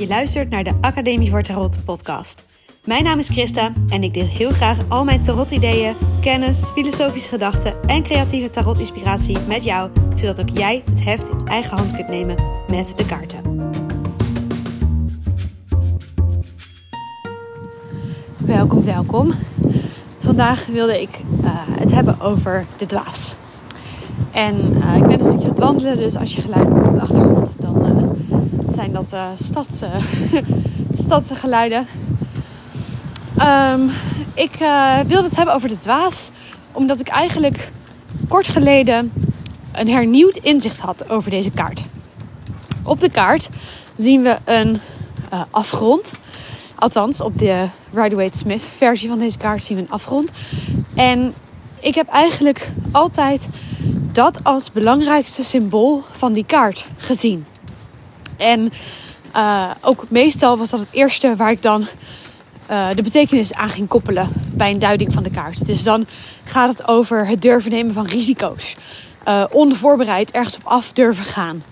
Je luistert naar de Academie voor Tarot podcast. Mijn naam is Christa en ik deel heel graag al mijn tarot-ideeën, kennis, filosofische gedachten en creatieve tarot-inspiratie met jou, zodat ook jij het heft in eigen hand kunt nemen met de kaarten. Welkom, welkom. Vandaag wilde ik uh, het hebben over de dwaas. En uh, ik ben het wandelen, dus als je geluiden hoort op de achtergrond, dan uh, zijn dat uh, stadse, stadse geluiden. Um, ik wilde het hebben over de dwaas, omdat ik eigenlijk kort geleden een hernieuwd inzicht had over deze kaart. Op de kaart zien we een afgrond. Althans, op de Rider-Waite-Smith versie van deze kaart zien we een afgrond. En ik heb eigenlijk altijd dat als belangrijkste symbool van die kaart gezien. En uh, ook meestal was dat het eerste waar ik dan uh, de betekenis aan ging koppelen bij een duiding van de kaart. Dus dan gaat het over het durven nemen van risico's. Uh, onvoorbereid ergens op af durven gaan.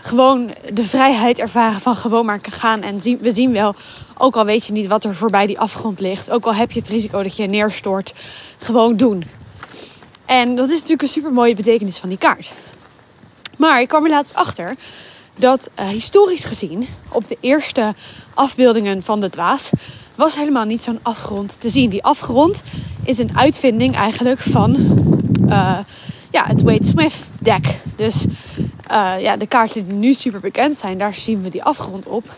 Gewoon de vrijheid ervaren van gewoon maar gaan. En zien, we zien wel, ook al weet je niet wat er voorbij die afgrond ligt. Ook al heb je het risico dat je neerstort. Gewoon doen. En dat is natuurlijk een super mooie betekenis van die kaart. Maar ik kwam er laatst achter dat uh, historisch gezien op de eerste afbeeldingen van de dwaas was helemaal niet zo'n afgrond te zien. Die afgrond is een uitvinding eigenlijk van uh, ja, het Wade Smith deck. Dus uh, ja, de kaarten die nu super bekend zijn, daar zien we die afgrond op.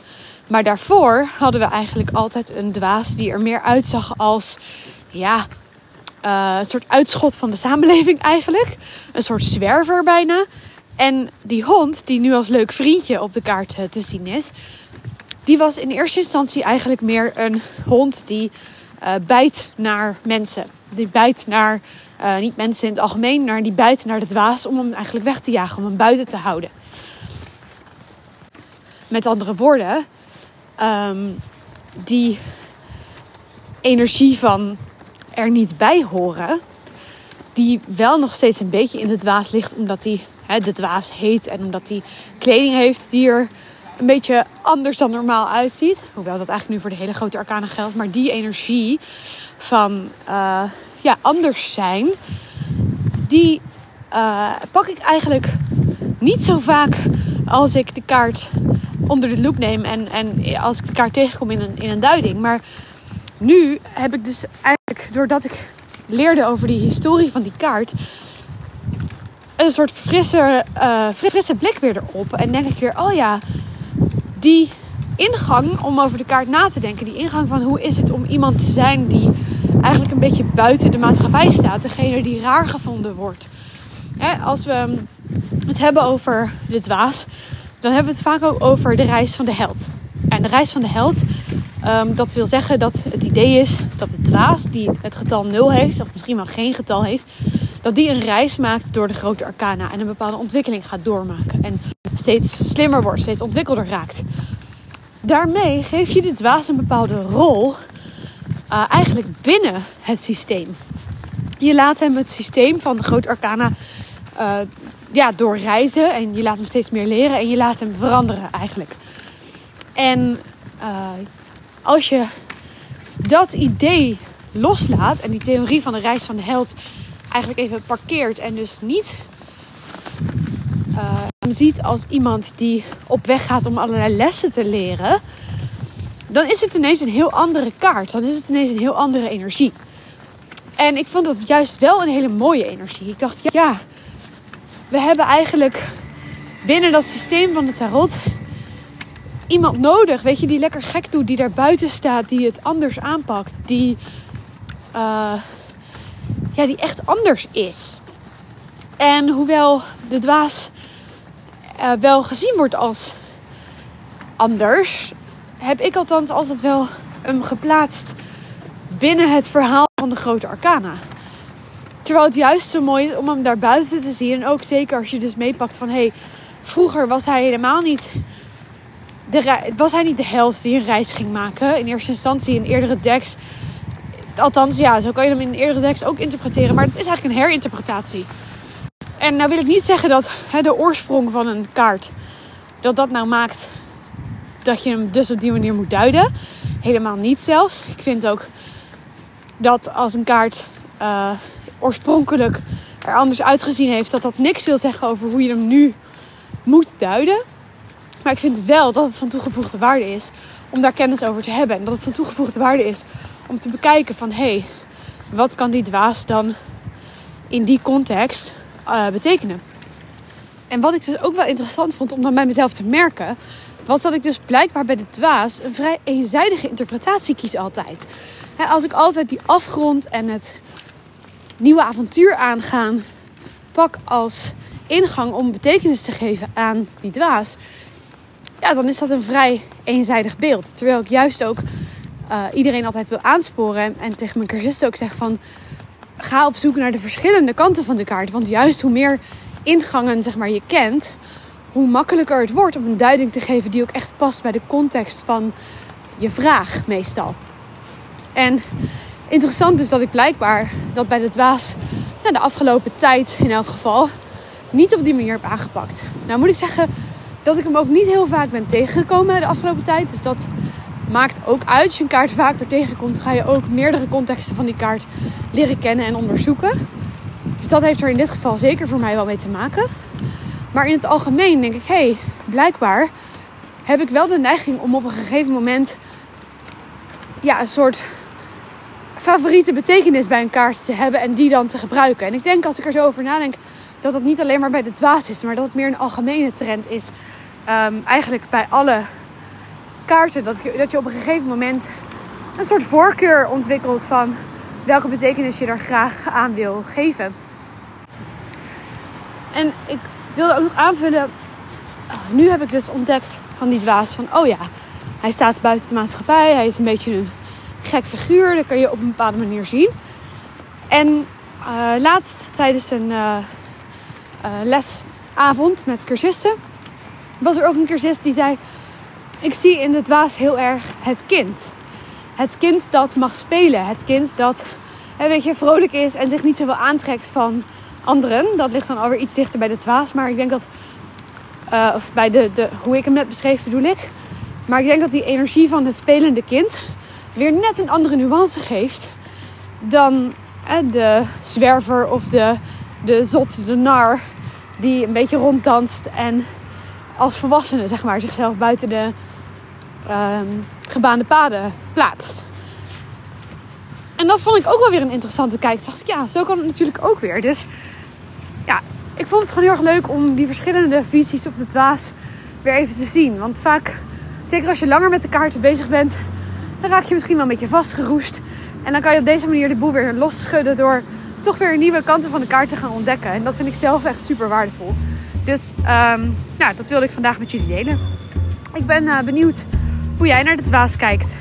Maar daarvoor hadden we eigenlijk altijd een dwaas die er meer uitzag als ja, uh, een soort uitschot van de samenleving eigenlijk. Een soort zwerver bijna. En die hond, die nu als leuk vriendje op de kaart uh, te zien is, die was in eerste instantie eigenlijk meer een hond die uh, bijt naar mensen. Die bijt naar, niet mensen in het algemeen, maar die bijt naar de dwaas om hem eigenlijk weg te jagen, om hem buiten te houden. Met andere woorden, um, die energie van er niet bij horen, die wel nog steeds een beetje in de dwaas ligt, omdat hij de dwaas heet en omdat hij kleding heeft die er een beetje anders dan normaal uitziet. Hoewel dat eigenlijk nu voor de hele grote arcana geldt, maar die energie van uh, ja, anders zijn, die uh, pak ik eigenlijk niet zo vaak als ik de kaart onder de loep neem en, en als ik de kaart tegenkom in een, in een duiding. Maar nu heb ik dus eigenlijk, doordat ik leerde over die historie van die kaart, een soort frisse, uh, blik weer erop. En denk ik weer, oh ja, die ingang om over de kaart na te denken. Die ingang van hoe is het om iemand te zijn die eigenlijk een beetje buiten de maatschappij staat. Degene die raar gevonden wordt. Hè, als we het hebben over de dwaas, dan hebben we het vaak ook over de reis van de held. En de reis van de held Um, dat wil zeggen dat het idee is dat de dwaas die het getal 0 heeft, of misschien wel geen getal heeft, dat die een reis maakt door de grote arcana en een bepaalde ontwikkeling gaat doormaken. En steeds slimmer wordt, steeds ontwikkelder raakt. Daarmee geef je de dwaas een bepaalde rol uh, eigenlijk binnen het systeem. Je laat hem het systeem van de grote arcana uh, ja, doorreizen en je laat hem steeds meer leren en je laat hem veranderen eigenlijk. En uh, als je dat idee loslaat en die theorie van de reis van de held eigenlijk even parkeert en dus niet uh, hem ziet als iemand die op weg gaat om allerlei lessen te leren, dan is het ineens een heel andere kaart. Dan is het ineens een heel andere energie. En ik vond dat juist wel een hele mooie energie. Ik dacht, ja, we hebben eigenlijk binnen dat systeem van de tarot iemand nodig, weet je, die lekker gek doet, die daar buiten staat, die het anders aanpakt, die, uh, ja, die echt anders is. En hoewel de dwaas uh, wel gezien wordt als anders, heb ik althans altijd wel hem geplaatst binnen het verhaal van de grote arcana. Terwijl het juist zo mooi is om hem daar buiten te zien. En ook zeker als je dus meepakt van hé, hey, vroeger was hij helemaal niet de, was hij niet de held die een reis ging maken? In eerste instantie in eerdere decks. Althans, ja, zo kan je hem in eerdere decks ook interpreteren. Maar het is eigenlijk een herinterpretatie. En nou wil ik niet zeggen dat hè, de oorsprong van een kaart... dat dat nou maakt dat je hem dus op die manier moet duiden. Helemaal niet zelfs. Ik vind ook dat als een kaart uh, oorspronkelijk er anders uitgezien heeft, dat dat niks wil zeggen over hoe je hem nu moet duiden. Maar ik vind wel dat het van toegevoegde waarde is om daar kennis over te hebben. En dat het van toegevoegde waarde is om te bekijken van hé, hey, wat kan die dwaas dan in die context uh, betekenen? En wat ik dus ook wel interessant vond om dan bij mezelf te merken, was dat ik dus blijkbaar bij de dwaas een vrij eenzijdige interpretatie kies altijd. als ik altijd die afgrond en het nieuwe avontuur aangaan pak als ingang om betekenis te geven aan die dwaas, ja, dan is dat een vrij eenzijdig beeld. Terwijl ik juist ook uh, iedereen altijd wil aansporen en, tegen mijn cursisten ook zeg van ga op zoek naar de verschillende kanten van de kaart. Want juist hoe meer ingangen zeg maar, je kent, hoe makkelijker het wordt om een duiding te geven die ook echt past bij de context van je vraag meestal. En interessant is dat ik blijkbaar dat bij de dwaas nou, de afgelopen tijd in elk geval niet op die manier heb aangepakt. Nou moet ik zeggen dat ik hem ook niet heel vaak ben tegengekomen de afgelopen tijd. Dus dat maakt ook uit. Als je een kaart vaker tegenkomt, ga je ook meerdere contexten van die kaart leren kennen en onderzoeken. Dus dat heeft er in dit geval zeker voor mij wel mee te maken. Maar in het algemeen denk ik, hé, hey, blijkbaar heb ik wel de neiging om op een gegeven moment ja, een soort favoriete betekenis bij een kaart te hebben en die dan te gebruiken. En ik denk als ik er zo over nadenk, dat dat niet alleen maar bij de dwaas is, maar dat het meer een algemene trend is. Ehm, eigenlijk bij alle kaarten. Dat, dat je op een gegeven moment een soort voorkeur ontwikkelt van welke betekenis je er graag aan wil geven. En ik wilde ook nog aanvullen. Nu heb ik dus ontdekt van die dwaas van, oh ja, hij staat buiten de maatschappij. Hij is een beetje een gek figuur. Dat kan je op een bepaalde manier zien. En uh, laatst tijdens een uh, uh, lesavond met cursisten was er ook een cursist die zei: Ik zie in de dwaas heel erg het kind. Het kind dat mag spelen. Het kind dat een beetje vrolijk is en zich niet zoveel aantrekt van anderen. Dat ligt dan alweer iets dichter bij de dwaas. Maar ik denk dat, of bij de, de, hoe ik hem net beschreef bedoel ik. Maar ik denk dat die energie van het spelende kind weer net een andere nuance geeft dan de zwerver of de, de zot, de nar, die een beetje ronddanst en als volwassene zeg maar, zichzelf buiten de um, gebaande paden plaatst. En dat vond ik ook wel weer een interessante kijk. Dacht ik, ja, zo kan het natuurlijk ook weer. Dus ja, ik vond het gewoon heel erg leuk om die verschillende visies op de dwaas weer even te zien. Want vaak, zeker als je langer met de kaarten bezig bent, dan raak je misschien wel een beetje vastgeroest. En dan kan je op deze manier de boel weer losschudden door toch weer nieuwe kanten van de kaart te gaan ontdekken. En dat vind ik zelf echt super waardevol. Dus um, nou, dat wilde ik vandaag met jullie delen. Ik ben uh, benieuwd hoe jij naar de dwaas kijkt.